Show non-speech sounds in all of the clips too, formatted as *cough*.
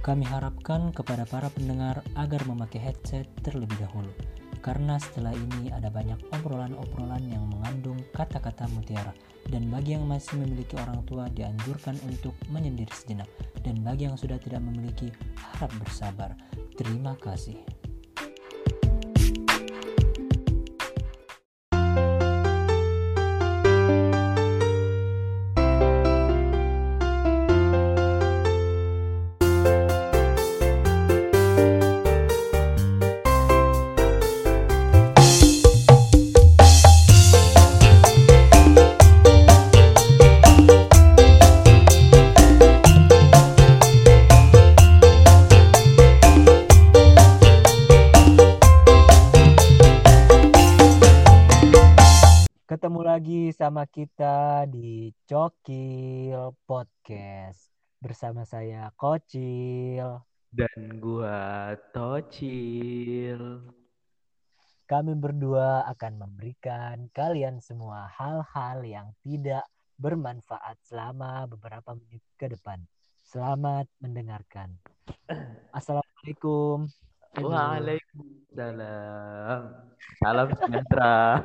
Kami harapkan kepada para pendengar agar memakai headset terlebih dahulu, karena setelah ini ada banyak obrolan-obrolan yang mengandung kata-kata mutiara. Dan bagi yang masih memiliki orang tua dianjurkan untuk menyendiri sejenak, dan bagi yang sudah tidak memiliki harap bersabar. Terima kasih. Lagi sama kita di Cokil Podcast bersama saya Kocil. Dan gua Tocil. Kami berdua akan memberikan kalian semua hal-hal yang tidak bermanfaat selama beberapa menit ke depan. Selamat mendengarkan. *clears throat* Assalamualaikum. Waalaikumsalam. Salam sejahtera.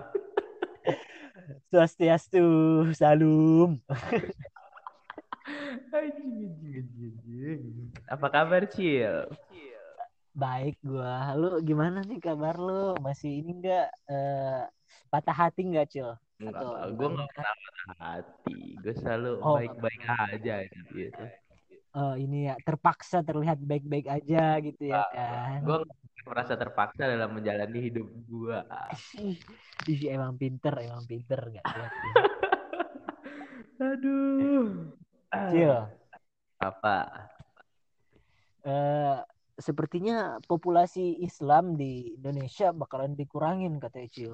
*laughs* Swastiastu, salam. Apa kabar, Cil? Baik gua. Lu gimana nih kabar lu? Masih ini enggak eh, patah hati enggak, Cil? Enggak, Atau gue nggak pernah patah hati. Gue selalu Oh. baik-baik aja gitu. Oh, ini ya terpaksa terlihat baik-baik aja gitu ya kan. Gue merasa terpaksa dalam menjalani hidup gue. Ih, *laughs* ih, emang pinter, emang pinter ya. *laughs* Aduh. Cil, Apa? eh, sepertinya populasi Islam di Indonesia bakalan dikurangin katanya Cil.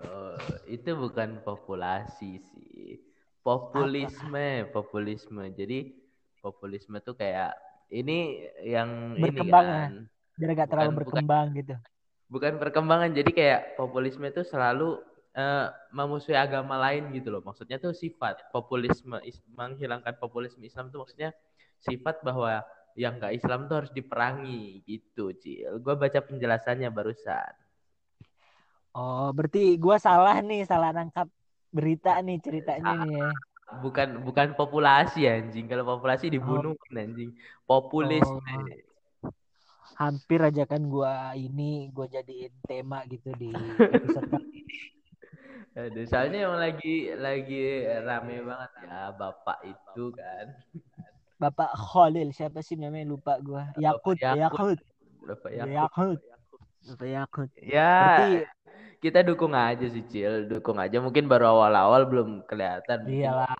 Oh, itu bukan populasi sih. Populisme, populisme. Jadi populisme tuh kayak ini yang Berkembang ini ya? kan. Biar gak terlalu Bukan- bukan. berkembang gitu. Bukan perkembangan. Jadi kayak populisme itu selalu eh, memusuhi agama lain gitu loh. Maksudnya tuh sifat populisme is- menghilangkan populisme Islam tuh maksudnya sifat bahwa yang gak Islam tuh harus diperangi gitu, Cil. Gue baca penjelasannya barusan. Oh, berarti gua salah nih, salah nangkap berita nih ceritanya nih ya. Bukan bukan populasi anjing. Kalau populasi dibunuh anjing. Populisme. Oh. Hampir aja kan gua ini gua jadiin tema gitu di episode kali ini. *laughs* Aduh, soalnya emang lagi lagi rame banget ya bapak itu kan. Bapak Khalil siapa sih namanya lupa gua. Yakut, Yakut. Yakut, Bapak Yakut. Yakut. Bapak Yakut. Ya, Berarti kita dukung aja sih Cil, dukung aja. Mungkin baru awal-awal belum kelihatan. Iyalah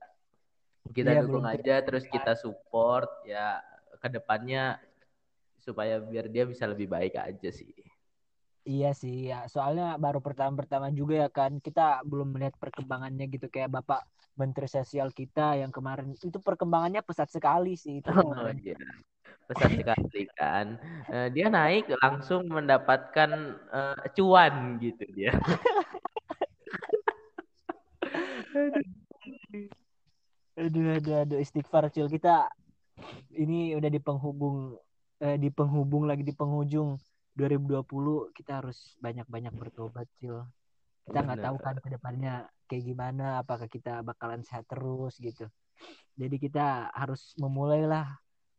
Kita Iya, dukung aja, terus kita support ya ke depannya supaya biar dia bisa lebih baik aja sih. Iya sih ya, soalnya baru pertama-pertama juga ya kan kita belum melihat perkembangannya gitu kayak Bapak Menteri Sosial kita yang kemarin itu perkembangannya pesat sekali sih itu Oh iya. Pesat sekali kan. Eh, dia naik langsung mendapatkan eh, cuan gitu dia. *laughs* Aduh, aduh, aduh, istighfar cil kita ini udah di penghubung eh, di penghubung lagi di penghujung 2020 kita harus banyak-banyak bertobat cil. Kita nggak tahu kan ke depannya kayak gimana, apakah kita bakalan sehat terus gitu. Jadi kita harus memulailah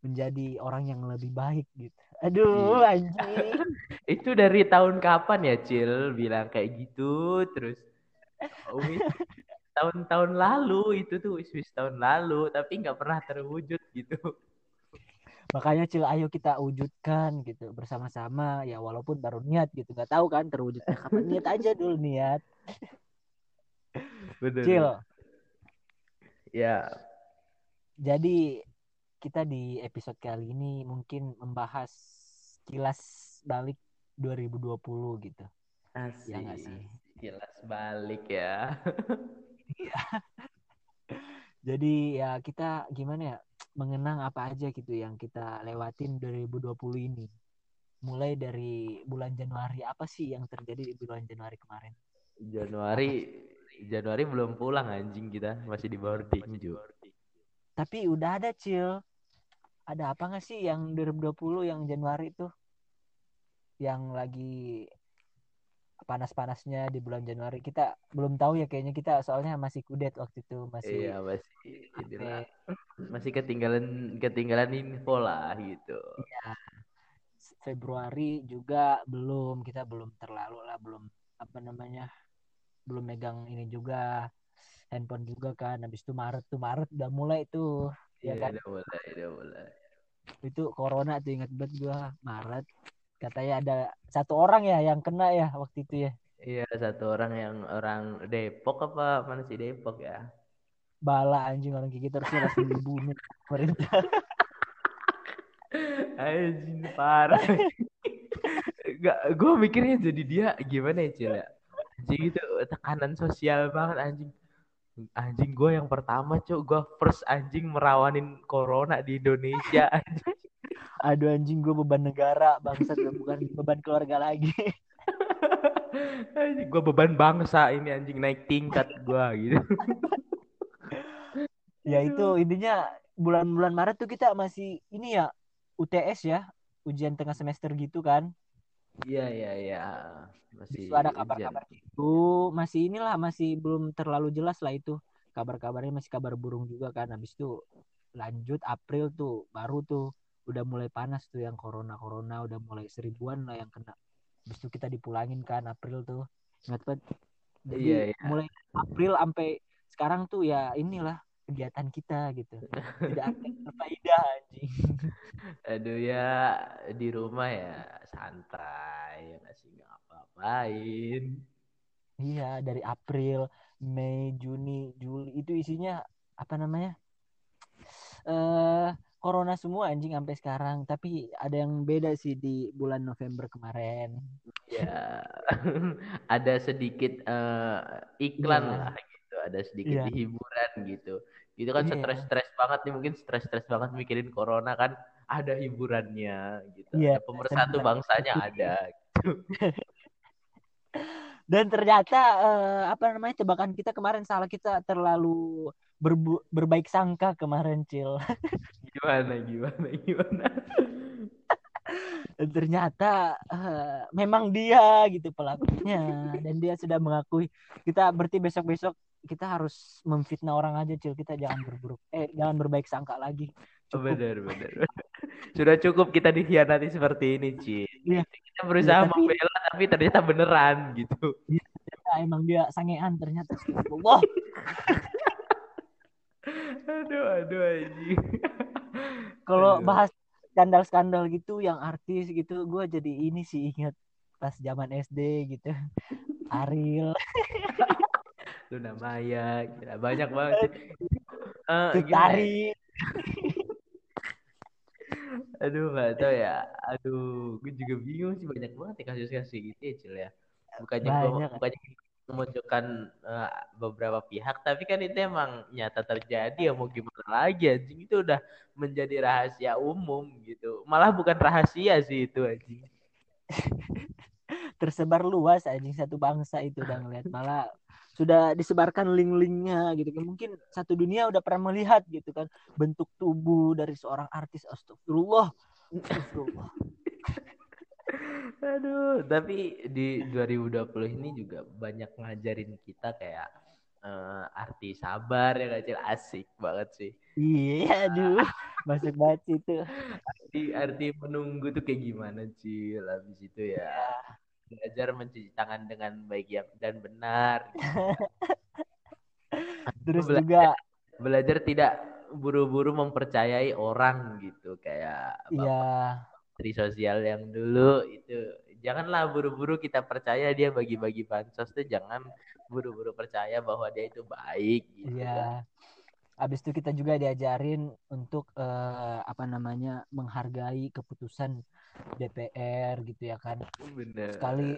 menjadi orang yang lebih baik gitu. Aduh, Iya. anjing. *laughs* Itu dari tahun kapan ya Cil bilang kayak gitu terus *laughs* tahun-tahun lalu itu tuh wis wis tahun lalu tapi nggak pernah terwujud gitu. Makanya cil ayo kita wujudkan gitu bersama-sama ya walaupun baru niat gitu. Gak tahu kan terwujudnya kapan niat aja dulu niat. Bener. Cil, Ya, jadi kita di episode kali ini mungkin membahas kilas balik 2020 gitu. asik. Ya nggak sih? Jelas balik ya. Jadi ya kita gimana ya mengenang apa aja gitu yang kita lewatin 2020 ini. Mulai dari bulan Januari apa sih yang terjadi di bulan Januari kemarin? Januari Januari belum pulang anjing kita masih di boarding juga. Tapi udah ada cil. ada apa nggak sih yang 2020 yang Januari tuh yang lagi panas-panasnya di bulan Januari. Kita belum tahu ya kayaknya kita soalnya masih kudet waktu itu masih iya masih inilah masih ketinggalan ketinggalan info lah gitu. Iya. Februari juga belum kita belum terlalu lah belum apa namanya belum megang ini juga handphone juga kan. Habis itu Maret tuh Maret udah mulai tuh ya iya kan? udah mulai udah mulai. Itu corona tuh ingat banget gua Maret katanya ada satu orang ya yang kena ya waktu itu ya. Iya satu orang yang orang Depok apa mana sih Depok ya? Bala anjing orang gitu harusnya langsung dibunuh pemerintah. *laughs* Anjing parah. Gak, gue mikirnya jadi dia gimana ya Cil ya? Anjing itu tekanan sosial banget anjing. Anjing gue yang pertama cok gue first anjing merawanin corona di Indonesia anjing aduh anjing gue beban negara bangsa bukan *laughs* beban keluarga lagi. Anjing gue beban bangsa ini anjing naik tingkat gue gitu. *laughs* Ya itu intinya bulan-bulan Maret tuh kita masih ini ya UTS ya ujian tengah semester gitu kan. Iya iya iya. Masih itu ada kabar-kabar gitu. Masih inilah masih belum terlalu jelas lah itu. Kabar-kabarnya masih kabar burung juga kan. Habis itu lanjut April tuh baru tuh udah mulai panas tuh yang corona corona udah mulai seribuan lah yang kena. Habis itu kita dipulangin kan April tuh. Ingat banget? Jadi Iya, iya. mulai April sampai sekarang tuh ya inilah kegiatan kita gitu. Tidak ada berfaedah anjing. *laughs* Aduh ya di rumah ya santai ya masih nggak apa-apain. Iya, dari April, Mei, Juni, Juli itu isinya apa namanya? Eh corona semua anjing sampai sekarang, tapi ada yang beda sih di bulan November kemarin. ya *laughs* ada sedikit eh, iklan Iya. lah gitu ada sedikit Iya. hiburan gitu itu kan Iya. stres-stres banget nih mungkin stres-stres banget mikirin corona kan ada hiburannya gitu Iya, ada pemersatu bangsanya ada *laughs* Dan ternyata eh, apa namanya tebakan kita kemarin salah kita terlalu berbu- berbaik sangka kemarin, Cil. gimana gimana gimana Dan ternyata eh, memang dia gitu pelakunya dan dia sudah mengakui. Kita berarti besok-besok kita harus memfitnah orang aja, Cil. Kita jangan berburuk eh jangan berbaik sangka lagi. Cukup. bener bener *laughs* sudah cukup kita dikhianati seperti ini Ci Iya. kita berusaha Iya, tapi- membela tapi ternyata beneran gitu Ternyata emang dia sangean ternyata. Allah. *laughs* aduh aduh anjing *laughs* Kalau bahas skandal-skandal gitu yang artis gitu, gue jadi ini sih ingat pas zaman SD gitu. Ariel, Luna Maya gila, banyak banget sih. Eh, Cut gimana ya? Tari. Aduh nggak tahu ya. Aduh gue juga bingung sih. Banyak banget ya kasus-kasus gitu ya Cil ya. Bukannya gua, Banyak. bukannya memunculkan eh, beberapa pihak tapi kan itu emang nyata terjadi ya mau gimana lagi anjing. Itu udah menjadi rahasia umum gitu. Malah bukan rahasia sih itu anjing. *laughs* Tersebar luas anjing satu bangsa itu udah ngeliat. Malah sudah disebarkan link-linknya gitu kan. Mungkin satu dunia udah pernah melihat gitu kan bentuk tubuh dari seorang artis. Astagfirullah. Astagfirullah. *laughs* Aduh, tapi di 2020 ini juga banyak ngajarin kita kayak eh, arti sabar ya kecil asik banget sih. iya aduh. *laughs* Masuk banget sih itu. Arti, arti menunggu tuh kayak gimana Cil? Habis itu ya belajar mencuci tangan dengan baik yang dan benar. *laughs* terus Bela- juga Belajar tidak buru-buru mempercayai orang gitu kayak bapak ya menteri sosial yang dulu itu janganlah buru-buru kita percaya dia bagi-bagi bansos tuh jangan buru-buru percaya bahwa dia itu baik gitu kan. Iya. Habis itu kita juga diajarin untuk eh, apa namanya menghargai keputusan DPR gitu ya kan. bener Sekali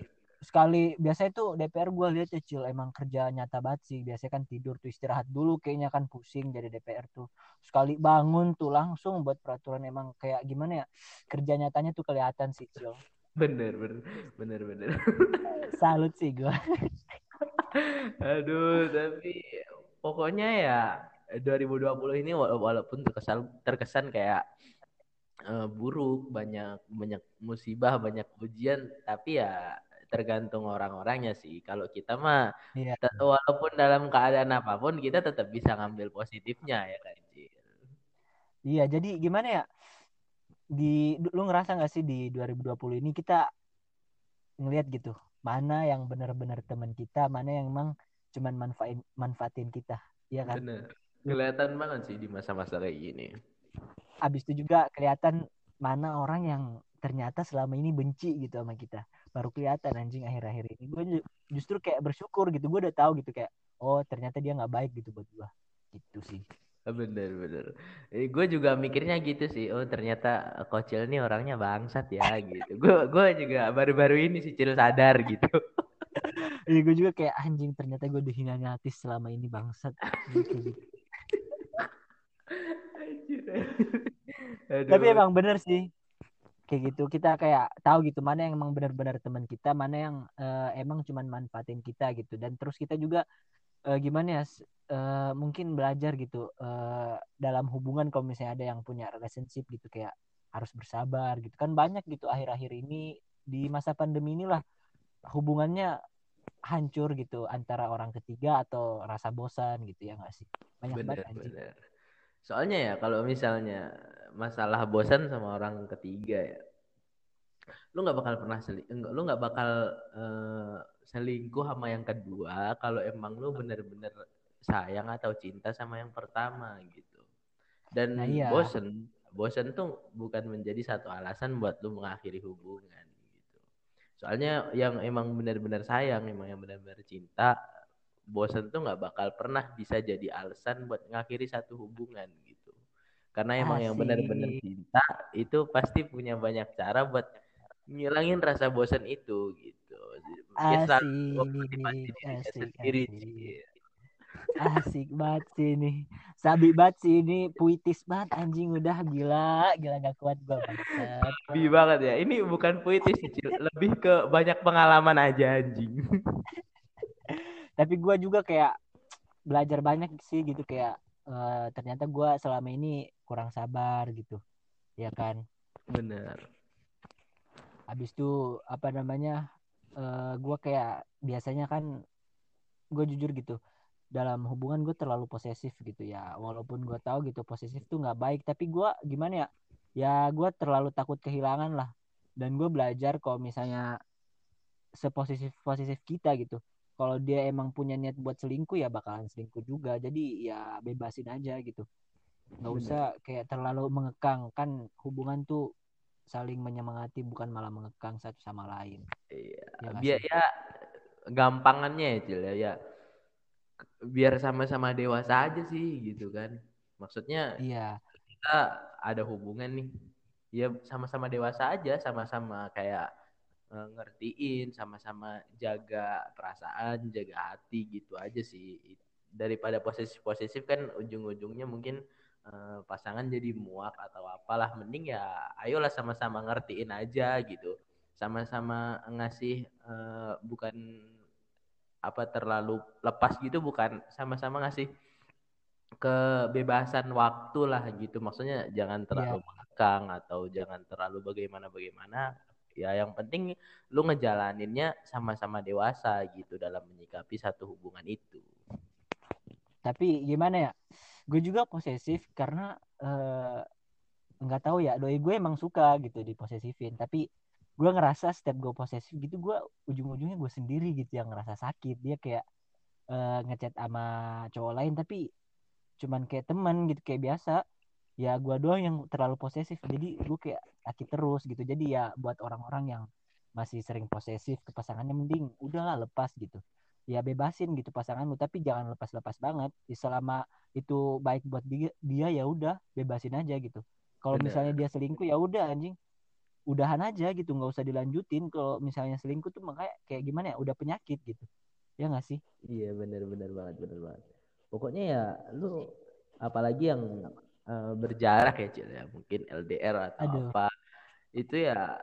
sekali biasa itu DPR gue lihat ya Cil emang kerja nyata banget sih. Biasanya kan tidur tuh istirahat dulu kayaknya kan pusing jadi DPR tuh. Sekali bangun tuh langsung buat peraturan emang kayak gimana ya kerja nyatanya tuh kelihatan sih Cil. bener bener bener bener *laughs* Salut sih gue. *laughs* aduh tapi pokoknya ya 2020 ini wala- walaupun terkesan terkesan kayak uh, buruk banyak banyak musibah banyak ujian tapi ya tergantung orang-orangnya sih kalau kita mah Iya. walaupun dalam keadaan apa pun kita tetap bisa ngambil positifnya ya kan Iya, jadi gimana ya? Di lu ngerasa nggak sih di 2020 ini kita ngelihat gitu, mana yang benar-benar teman kita, mana yang emang cuman manfaatin manfaatin kita, iya kan? Bener. Kelihatan banget sih di masa-masa kayak gini. Abis itu juga kelihatan mana orang yang ternyata selama ini benci gitu sama kita. Baru kelihatan anjing akhir-akhir ini. Gue justru kayak bersyukur gitu. Gue udah tahu gitu kayak, oh ternyata dia nggak baik gitu buat gue. Gitu sih. Bener bener. Eh, gue juga mikirnya gitu sih. Oh ternyata Kocil ini orangnya bangsat ya gitu. Gue gue juga baru-baru ini sih Cil sadar gitu. *laughs* Iya gue juga kayak anjing ternyata gue hati selama ini bangsat. Gitu, *laughs* gitu. *laughs* Tapi emang bener sih. Kayak gitu kita kayak tahu gitu mana yang emang benar-benar teman kita, mana yang uh, emang cuman manfaatin kita gitu. Dan terus kita juga uh, gimana ya uh, mungkin belajar gitu uh, dalam hubungan kalau misalnya ada yang punya relationship gitu kayak harus bersabar gitu kan banyak gitu akhir-akhir ini di masa pandemi inilah hubungannya hancur gitu antara orang ketiga atau rasa bosan gitu ya nggak sih banyak bener, banget bener. Soalnya ya kalau misalnya masalah bosan sama orang ketiga ya lu nggak bakal pernah seling lu nggak bakal uh, selingkuh sama yang kedua kalau emang lu bener-bener sayang atau cinta sama yang pertama gitu. Dan nah, iya. bosen, bosen tuh bukan menjadi satu alasan buat lu mengakhiri hubungan gitu. Soalnya yang emang benar-benar sayang, emang yang benar-benar cinta, bosen tuh nggak bakal pernah bisa jadi alasan buat mengakhiri satu hubungan gitu. Karena emang Asik. yang benar-benar cinta itu pasti punya banyak cara buat ngilangin rasa bosan itu gitu. Asik, asik, sendiri. Asik. Asik banget sih ini. Sabi banget sih ini puitis banget anjing udah gila, gila gak kuat gua banget. Sabi banget ya. Ini bukan puitis lebih ke banyak pengalaman aja anjing. Tapi gua juga kayak belajar banyak sih gitu kayak uh, ternyata gua selama ini kurang sabar gitu. Ya kan? Bener habis itu apa namanya uh, eh, gue kayak biasanya kan gue jujur gitu dalam hubungan gue terlalu posesif gitu ya walaupun gue tahu gitu posesif tuh nggak baik tapi gue gimana ya ya gue terlalu takut kehilangan lah dan gue belajar kalau misalnya seposesif posesif kita gitu kalau dia emang punya niat buat selingkuh ya bakalan selingkuh juga jadi ya bebasin aja gitu nggak usah kayak terlalu mengekang kan hubungan tuh saling menyemangati bukan malah mengekang satu sama lain. Iya. Ya, biar ya gampangannya ya Cil ya, ya biar sama-sama dewasa aja sih gitu kan. Maksudnya iya. kita ada hubungan nih. Ya sama-sama dewasa aja, sama-sama kayak ngertiin, sama-sama jaga perasaan, jaga hati gitu aja sih. Daripada posesif-posesif kan ujung-ujungnya mungkin Eh, pasangan jadi muak atau apalah. Mending ya ayolah sama-sama ngertiin aja gitu. Sama-sama ngasih uh, bukan apa terlalu lepas gitu bukan. Sama-sama ngasih kebebasan waktu lah gitu. Maksudnya jangan terlalu yeah. mengekang atau jangan terlalu bagaimana bagaimana ya yang penting lu ngejalaninnya sama-sama dewasa gitu dalam menyikapi satu hubungan itu. Tapi gimana ya? Gue juga posesif karena eh, nggak uh, tahu ya doi gue emang suka gitu diposesifin. Tapi gue ngerasa setiap gue posesif gitu gue ujung-ujungnya gue sendiri gitu yang ngerasa sakit. Dia kayak uh, ngechat sama cowok lain tapi cuman kayak teman gitu kayak biasa ya gue doang yang terlalu posesif. Jadi gue kayak sakit terus gitu. Jadi ya buat orang-orang yang masih sering posesif ke pasangannya mending udahlah lepas gitu. Ya bebasin gitu pasangan lu tapi jangan lepas-lepas banget. Ya, selama itu baik buat dia dia ya udah bebasin aja gitu. Kalau misalnya dia selingkuh ya udah anjing. Udahan aja gitu. Nggak usah dilanjutin. Kalau misalnya selingkuh tuh makanya kayak gimana ya? Udah penyakit gitu. Ya nggak sih? Iya benar-benar banget benar banget. Pokoknya ya lu apalagi yang uh, berjarak ya cil ya mungkin LDR atau Aduh. apa itu ya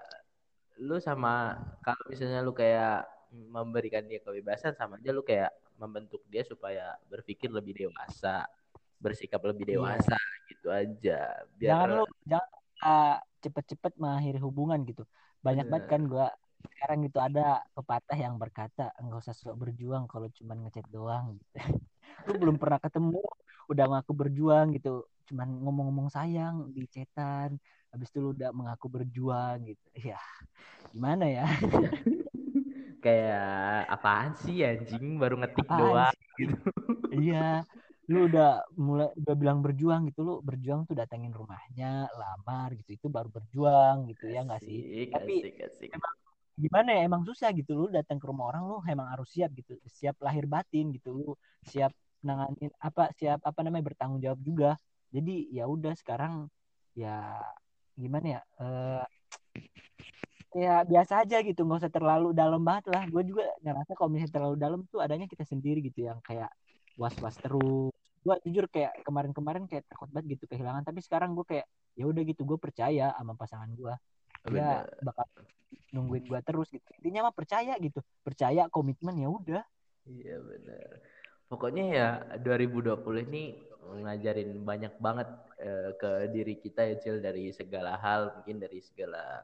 lu sama kalau misalnya lu kayak memberikan dia kebebasan sama aja lu kayak membentuk dia supaya berpikir lebih dewasa bersikap lebih iya. dewasa iya. gitu aja biar jangan lu jangan bisa cepet-cepet mengakhiri hubungan gitu banyak banget kan gue sekarang gitu ada pepatah yang berkata enggak usah sok berjuang kalau cuman ngechat doang gitu. *laughs* lu belum pernah ketemu udah ngaku berjuang gitu cuman ngomong-ngomong sayang di chatan habis itu lu udah mengaku berjuang gitu. *laughs* Ya gimana ya? *laughs* Kayak apaan sih anjing? Baru ngetik Apaan doang sih? gitu. *laughs* Iya lu udah mulai udah bilang berjuang gitu lu berjuang tuh datengin rumahnya lamar gitu itu baru berjuang gitu ya nggak sih? Tapi asik, asik. gimana ya emang susah gitu lu datang ke rumah orang lu emang harus siap gitu siap lahir batin gitu lu siap nanganin apa siap apa namanya bertanggung jawab juga jadi ya udah sekarang ya gimana ya eh ya biasa aja gitu nggak usah terlalu dalam banget lah. Gue juga ngerasa kalau misalnya terlalu dalam tuh adanya kita sendiri gitu yang kayak was was terus. Gue jujur kayak kemarin-kemarin kayak takut banget gitu kehilangan. Tapi sekarang gue kayak ya udah gitu gue percaya sama pasangan gue dia Bener. bakal nungguin gue terus gitu. Intinya mah percaya gitu. Percaya komitmen ya udah. Iya benar. Pokoknya ya 2020 ini ngajarin banyak banget eh, ke diri kita ya Cil dari segala hal, mungkin dari segala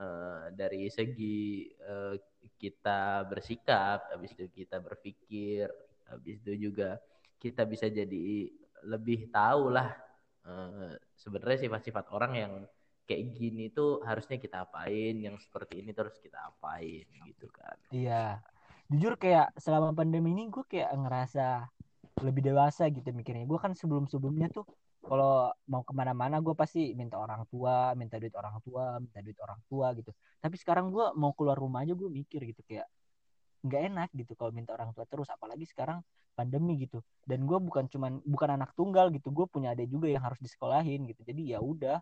eh, dari segi eh, kita bersikap, habis itu kita berpikir, habis itu juga kita bisa jadi lebih tahu lah eh, sebenarnya sifat-sifat orang yang kayak gini tuh harusnya kita apain, yang seperti ini terus kita apain gitu kan. iya jujur kayak selama pandemi ini gue kayak ngerasa lebih dewasa gitu mikirnya. Gue kan sebelum sebelumnya tuh kalau mau ke mana-mana gue pasti minta orang tua minta duit orang tua minta duit orang tua gitu. Tapi sekarang gue mau keluar rumah aja gue mikir gitu kayak nggak enak gitu kalau minta orang tua terus apalagi sekarang pandemi gitu. Dan gue bukan cuman bukan anak tunggal gitu gue punya adik juga yang harus disekolahin gitu. Jadi ya udah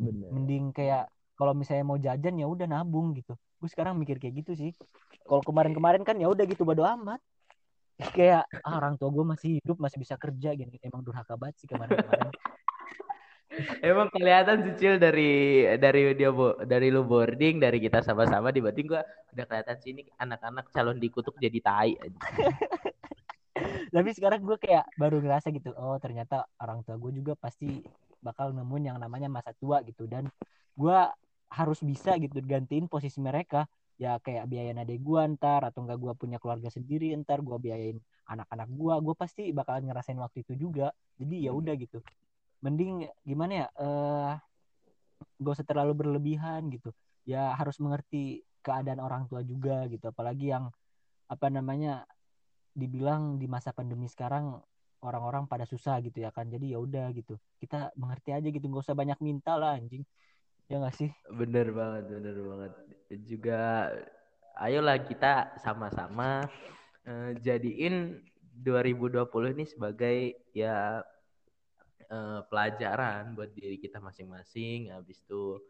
mending kayak kalau misalnya mau jajan ya udah nabung gitu gue sekarang mikir kayak gitu sih. Kalau kemarin-kemarin kan ya udah gitu bodo amat. *laughs* Kayak ah, orang tua gue masih hidup masih bisa kerja gini emang durhaka banget sih kemarin-kemarin. *laughs* Emang kelihatan sih Cil dari dari dia dari lu boarding dari kita sama-sama di batin gua udah kelihatan sih ini anak-anak calon dikutuk jadi tai aja. *laughs* tapi sekarang gue kayak baru ngerasa gitu oh ternyata orang tua gue juga pasti bakal nemuin yang namanya masa tua gitu. Dan gue harus bisa gitu gantiin posisi mereka. Ya kayak biayain adek gue ntar atau enggak gue punya keluarga sendiri ntar gue biayain anak-anak gue gue pasti bakalan ngerasain waktu itu juga. Jadi ya udah gitu. Mending gimana ya eh gak usah terlalu berlebihan gitu. Ya harus mengerti keadaan orang tua juga gitu. Apalagi yang apa namanya dibilang di masa pandemi sekarang orang-orang pada susah gitu ya kan. Jadi ya udah gitu. Kita mengerti aja gitu. Nggak usah banyak minta lah anjing ya nggak sih Bener banget, bener banget. Juga ayolah kita sama-sama eh, jadiin 2020 ini sebagai ya eh, pelajaran buat diri kita masing-masing. Habis itu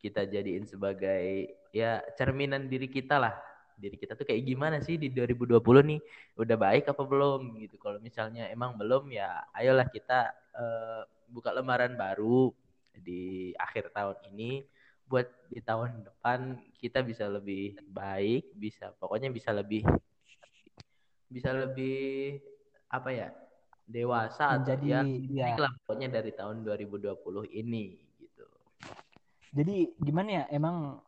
kita jadiin sebagai ya cerminan diri kita lah. Diri kita tuh kayak gimana sih di 2020 nih? Udah baik apa belum gitu. Kalau misalnya emang belum ya ayolah kita eh, buka lembaran baru di akhir tahun ini buat di tahun depan kita bisa lebih baik, bisa pokoknya bisa lebih bisa lebih apa ya? dewasa atau Menjadi, ya ya. pokoknya dari tahun 2020 ini gitu. jadi gimana ya emang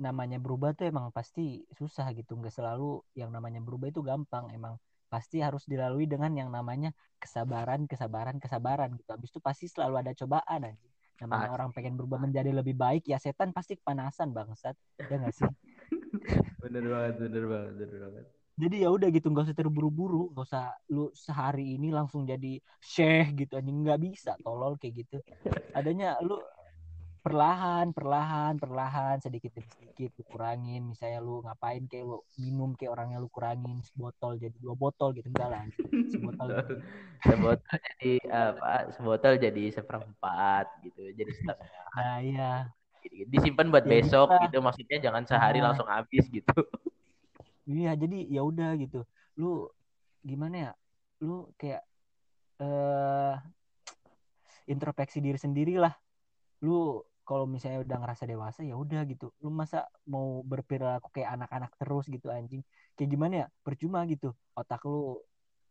namanya berubah tuh emang pasti susah gitu nggak selalu yang namanya berubah itu gampang emang pasti harus dilalui dengan yang namanya kesabaran kesabaran kesabaran gitu habis itu pasti selalu ada cobaan aja namanya Pasti. orang pengen berubah menjadi lebih baik ya setan pasti kepanasan bangsat ya nggak sih *laughs* Bener banget, bener banget, bener banget. jadi ya udah gitu nggak usah terburu-buru nggak usah lu sehari ini langsung jadi syekh gitu anjing nggak bisa tolol kayak gitu adanya lu perlahan perlahan perlahan sedikit demi sedikit lu kurangin misalnya lu ngapain kayak lu minum kayak orangnya lu kurangin sebotol jadi dua botol gitu enggak lah sebotol *laughs* jadi Sebotol jadi apa? Sebotol jadi seperempat gitu, jadi *laughs* setengah. nah iya. Disimpan buat Ya, besok bisa. gitu, maksudnya jangan sehari Ah. langsung habis gitu. *laughs* iya jadi ya udah gitu lu gimana ya lu kayak eh introspeksi diri sendiri lah lu kalau misalnya udah ngerasa dewasa ya udah gitu. Lu masa mau berperilaku kayak anak-anak terus gitu anjing? Kayak gimana ya? Percuma gitu. Otak lu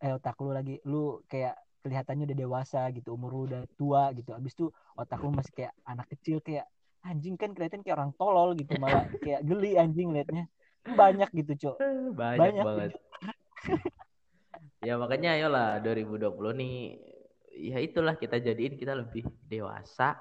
eh otak lu lagi lu kayak kelihatannya udah dewasa gitu umur lu udah tua gitu. Abis itu otak lu masih kayak anak kecil kayak anjing kan kelihatan kayak orang tolol gitu malah *laughs* kayak geli anjing liatnya banyak gitu cok. Banyak, banyak banget. *laughs* Ya makanya ayolah 2020 nih ya itulah kita jadiin kita lebih dewasa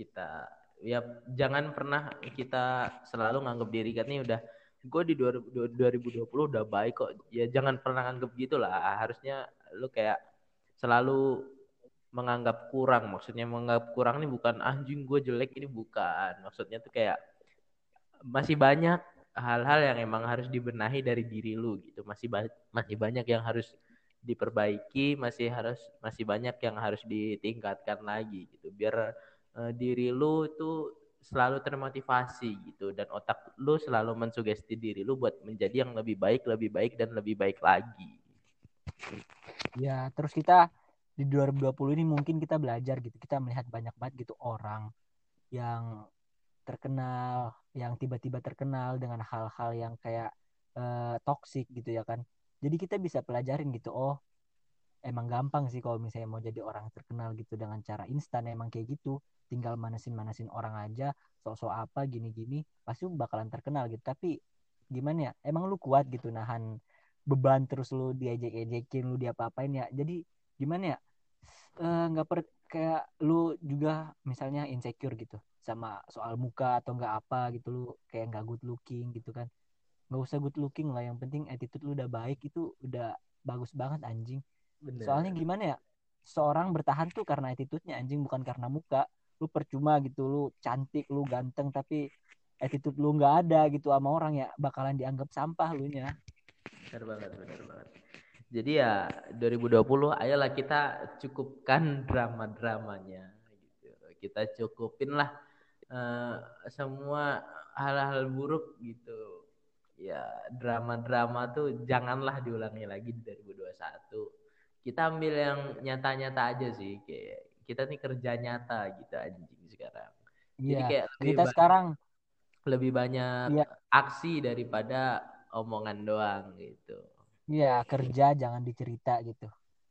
kita ya jangan pernah kita selalu nganggap diri kan nih udah gue di 2020 udah baik kok. Ya jangan pernah nganggap gitu lah. Harusnya lu kayak selalu menganggap kurang maksudnya menganggap kurang ini bukan anjing gue jelek. Ini bukan. Maksudnya tuh kayak masih banyak hal-hal yang emang harus dibenahi dari diri lu gitu. Masih ba masih banyak yang harus diperbaiki masih harus masih banyak yang harus ditingkatkan lagi gitu. Biar uh, diri lu itu selalu termotivasi gitu dan otak lu selalu mensugesti diri lu buat menjadi yang lebih baik, lebih baik dan lebih baik lagi. Ya, terus kita di 2020 ini mungkin kita belajar gitu. Kita melihat banyak banget gitu orang yang terkenal, yang tiba-tiba terkenal dengan hal-hal yang kayak uh, toxic gitu ya kan. Jadi kita bisa pelajarin gitu. Oh, emang gampang sih kalau misalnya mau jadi orang terkenal gitu dengan cara instan emang kayak gitu. Tinggal manasin-manasin orang aja sok-sok apa gini-gini pasti bakalan terkenal gitu. Tapi gimana ya emang lu kuat gitu nahan beban terus lu diajak-ajakin lu diapa-apain ya. Jadi gimana ya eh, nggak uh, per kayak lu juga misalnya insecure gitu sama soal muka atau nggak apa gitu lu kayak nggak good looking gitu kan. Nggak usah good looking lah yang penting attitude lu udah baik itu udah bagus banget anjing Bener. Soalnya gimana ya? Seorang bertahan tuh karena attitude-nya anjing bukan karena muka. Lu percuma gitu, lu cantik, lu ganteng tapi attitude lu nggak ada gitu sama orang ya bakalan dianggap sampah lu nya. Benar banget, benar banget. Jadi ya 2020 ayolah kita cukupkan drama-dramanya gitu. Kita cukupin lah uh, semua hal-hal buruk gitu. Ya drama-drama tuh janganlah diulangi lagi di 2021 kita ambil yang nyata-nyata aja sih kayak kita nih kerja nyata gitu anjing sekarang. Iya, Jadi kayak kita sekarang lebih banyak iya. aksi daripada omongan doang gitu. Iya, kerja jangan dicerita gitu.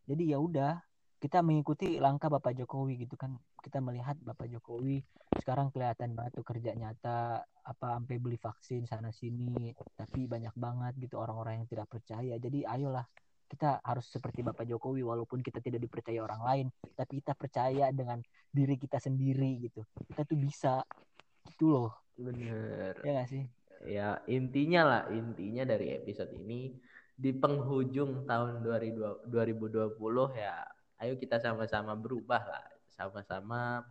Jadi ya udah, kita mengikuti langkah Bapak Jokowi gitu kan. Kita melihat Bapak Jokowi sekarang kelihatan banget tuh kerja nyata apa sampai beli vaksin sana sini, tapi banyak banget gitu orang-orang yang tidak percaya. Jadi ayolah kita harus seperti Bapak Jokowi walaupun kita tidak dipercaya orang lain tapi kita percaya dengan diri kita sendiri gitu. Kita tuh bisa gitu loh. Bener. Ya gak sih? Ya intinya lah intinya dari episode ini di penghujung tahun 2020 ya ayo kita sama-sama berubah lah sama-sama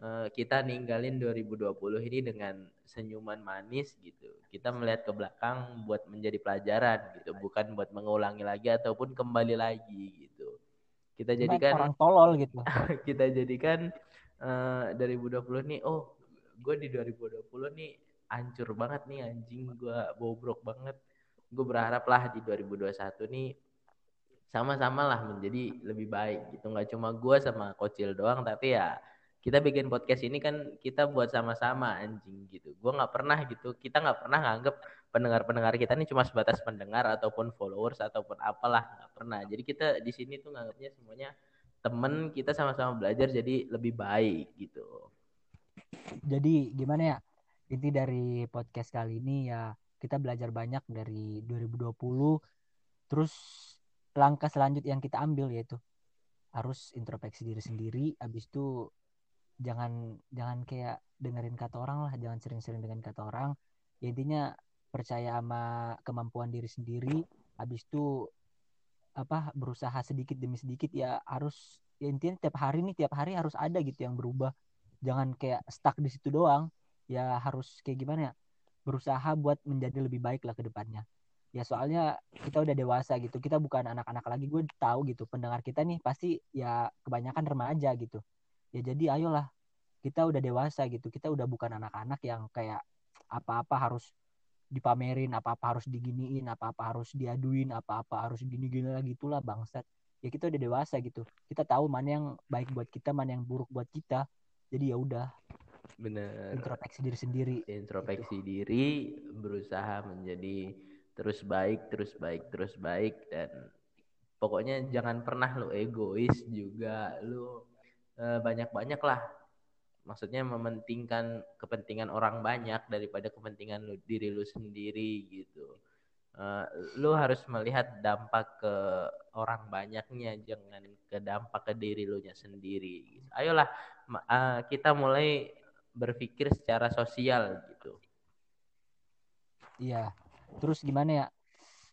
uh, kita ninggalin 2020 ini dengan senyuman manis gitu. Kita melihat ke belakang buat menjadi pelajaran gitu, bukan buat mengulangi lagi ataupun kembali lagi gitu. Kita jadikan orang tolol gitu. *laughs* kita jadikan uh, 2020 nih, oh gue di 2020 nih hancur banget nih anjing gue bobrok banget. Gue berharap lah di 2021 nih sama-sama lah menjadi lebih baik gitu. Nggak cuma gue sama Kocil doang, tapi ya kita bikin podcast ini kan kita buat sama-sama anjing gitu. Gue nggak pernah gitu, kita nggak pernah nganggep pendengar-pendengar kita ini cuma sebatas pendengar ataupun followers ataupun apalah nggak pernah. Jadi kita di sini tuh nganggapnya semuanya temen kita sama-sama belajar jadi lebih baik gitu. Jadi gimana ya inti dari podcast kali ini ya kita belajar banyak dari 2020 terus langkah selanjutnya yang kita ambil yaitu harus introspeksi diri sendiri habis itu jangan jangan kayak dengerin kata orang lah jangan sering-sering dengan kata orang. Ya intinya percaya sama kemampuan diri sendiri habis itu apa berusaha sedikit demi sedikit ya harus ya intinya tiap hari nih tiap hari harus ada gitu yang berubah. Jangan kayak stuck di situ doang. Ya harus kayak gimana ya berusaha buat menjadi lebih baik lah ke depannya. Ya soalnya kita udah dewasa gitu kita bukan anak-anak lagi gue tahu gitu. Pendengar kita nih pasti ya kebanyakan remaja gitu ya jadi ayolah kita udah dewasa gitu. Kita udah bukan anak-anak yang kayak apa-apa harus dipamerin apa-apa harus diginiin apa-apa harus diaduin apa-apa harus gini-gini lagi itulah bangsat. Ya kita udah dewasa gitu. Kita tahu mana yang baik buat kita mana yang buruk buat kita. Jadi ya udah bener. introspeksi diri sendiri introspeksi gitu. diri berusaha menjadi terus baik terus baik terus baik dan pokoknya jangan pernah lu egois juga lu uh, banyak-banyak lah maksudnya mementingkan kepentingan orang banyak daripada kepentingan lu, diri lu sendiri gitu. Uh, lu harus melihat dampak ke orang banyaknya jangan ke dampak ke diri lu nya sendiri gitu. ayolah uh, kita mulai berpikir secara sosial gitu. Iya. Terus gimana ya?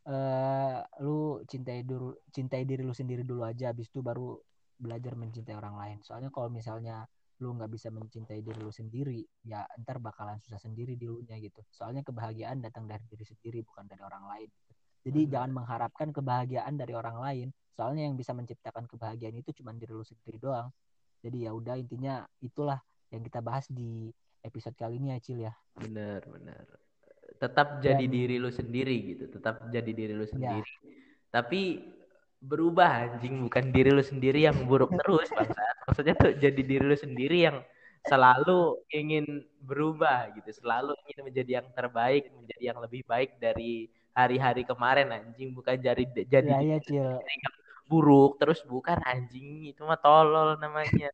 Uh, lu cintai dulu cintai diri lu sendiri dulu aja habis itu baru belajar mencintai orang lain soalnya kalau misalnya lu nggak bisa mencintai diri lu sendiri ya ntar bakalan susah sendiri di lu nya gitu soalnya kebahagiaan datang dari diri sendiri bukan dari orang lain gitu. jadi hmm. jangan mengharapkan kebahagiaan dari orang lain soalnya yang bisa menciptakan kebahagiaan itu cuma diri lu sendiri doang jadi ya udah intinya itulah yang kita bahas di episode kali ini ya Cil ya bener bener tetap jadi Dan, diri lu sendiri gitu tetap jadi diri lu ya. sendiri ya. tapi berubah anjing. Bukan diri lu sendiri yang buruk terus bangsa. Maksudnya tuh jadi diri lu sendiri yang selalu ingin berubah gitu. Selalu ingin menjadi yang terbaik menjadi yang lebih baik dari hari-hari kemarin anjing. Bukan jadi jadi ya, ya, yang buruk terus. Bukan anjing. Itu mah tolol namanya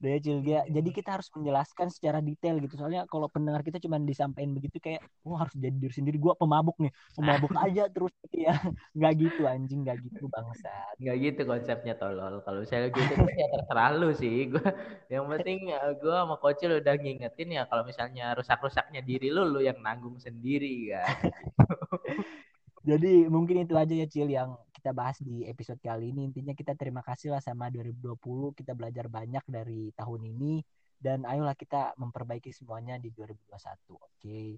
Udah ya Jadi kita harus menjelaskan secara detail gitu. Soalnya kalau pendengar kita cuma disampaikan begitu kayak, wah oh, harus jadi diri sendiri. Gua pemabuk nih, pemabuk *laughs* aja terus ya. Nggak gitu anjing, nggak gitu bangsa. Nggak gitu konsepnya tolol. Kalau misalnya gitu ya terserah lu sih. *laughs* Gua yang penting eh, gue sama Kocil udah ngingetin ya kalau misalnya rusak-rusaknya diri lu, lu yang nanggung sendiri kan. *laughs* Jadi mungkin itu aja ya Cil yang kita bahas di episode kali ini. Intinya kita terima kasih lah sama 2020. Kita belajar banyak dari tahun ini. Dan ayolah kita memperbaiki semuanya di 2021. Oke. Okay.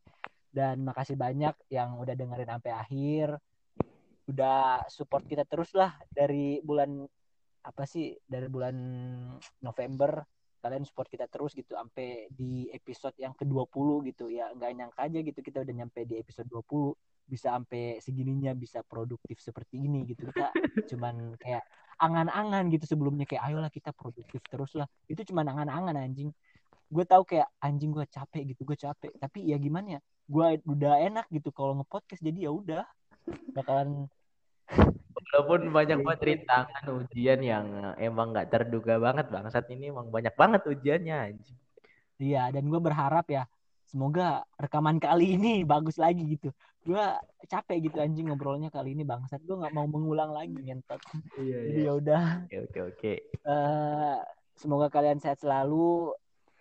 Dan makasih banyak yang udah dengerin sampai akhir. Udah support kita terus lah dari bulan apa sih dari bulan November kalian support kita terus gitu sampai di episode yang ke-20 gitu ya nggak nyangka aja gitu kita udah nyampe di episode 20 bisa sampai segininya bisa produktif seperti ini gitu kita cuman kayak angan-angan gitu sebelumnya kayak ayolah kita produktif terus lah. Itu cuman angan-angan anjing. Gue tahu kayak anjing gue capek gitu gue capek. Tapi ya gimana ya? Gue udah enak gitu kalau ngepodcast jadi ya udah. Bakalan walaupun banyak banget rintangan ujian yang emang nggak terduga banget bangsat ini emang banyak banget ujiannya anjing. Iya dan gue berharap ya semoga rekaman kali ini *laughs* bagus lagi gitu gue capek gitu anjing ngobrolnya kali ini bangsat gue nggak mau mengulang lagi ngentot iya, jadi iya. ya udah oke oke oke uh, semoga kalian sehat selalu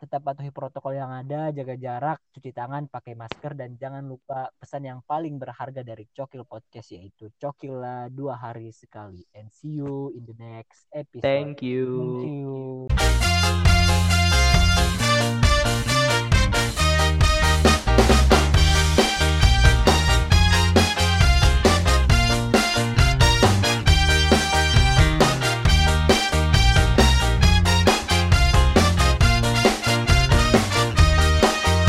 tetap patuhi protokol yang ada, jaga jarak, cuci tangan, pakai masker, dan jangan lupa pesan yang paling berharga dari Cokil Podcast yaitu Cokil dua hari sekali. And see you in the next episode. Thank you. Thank you.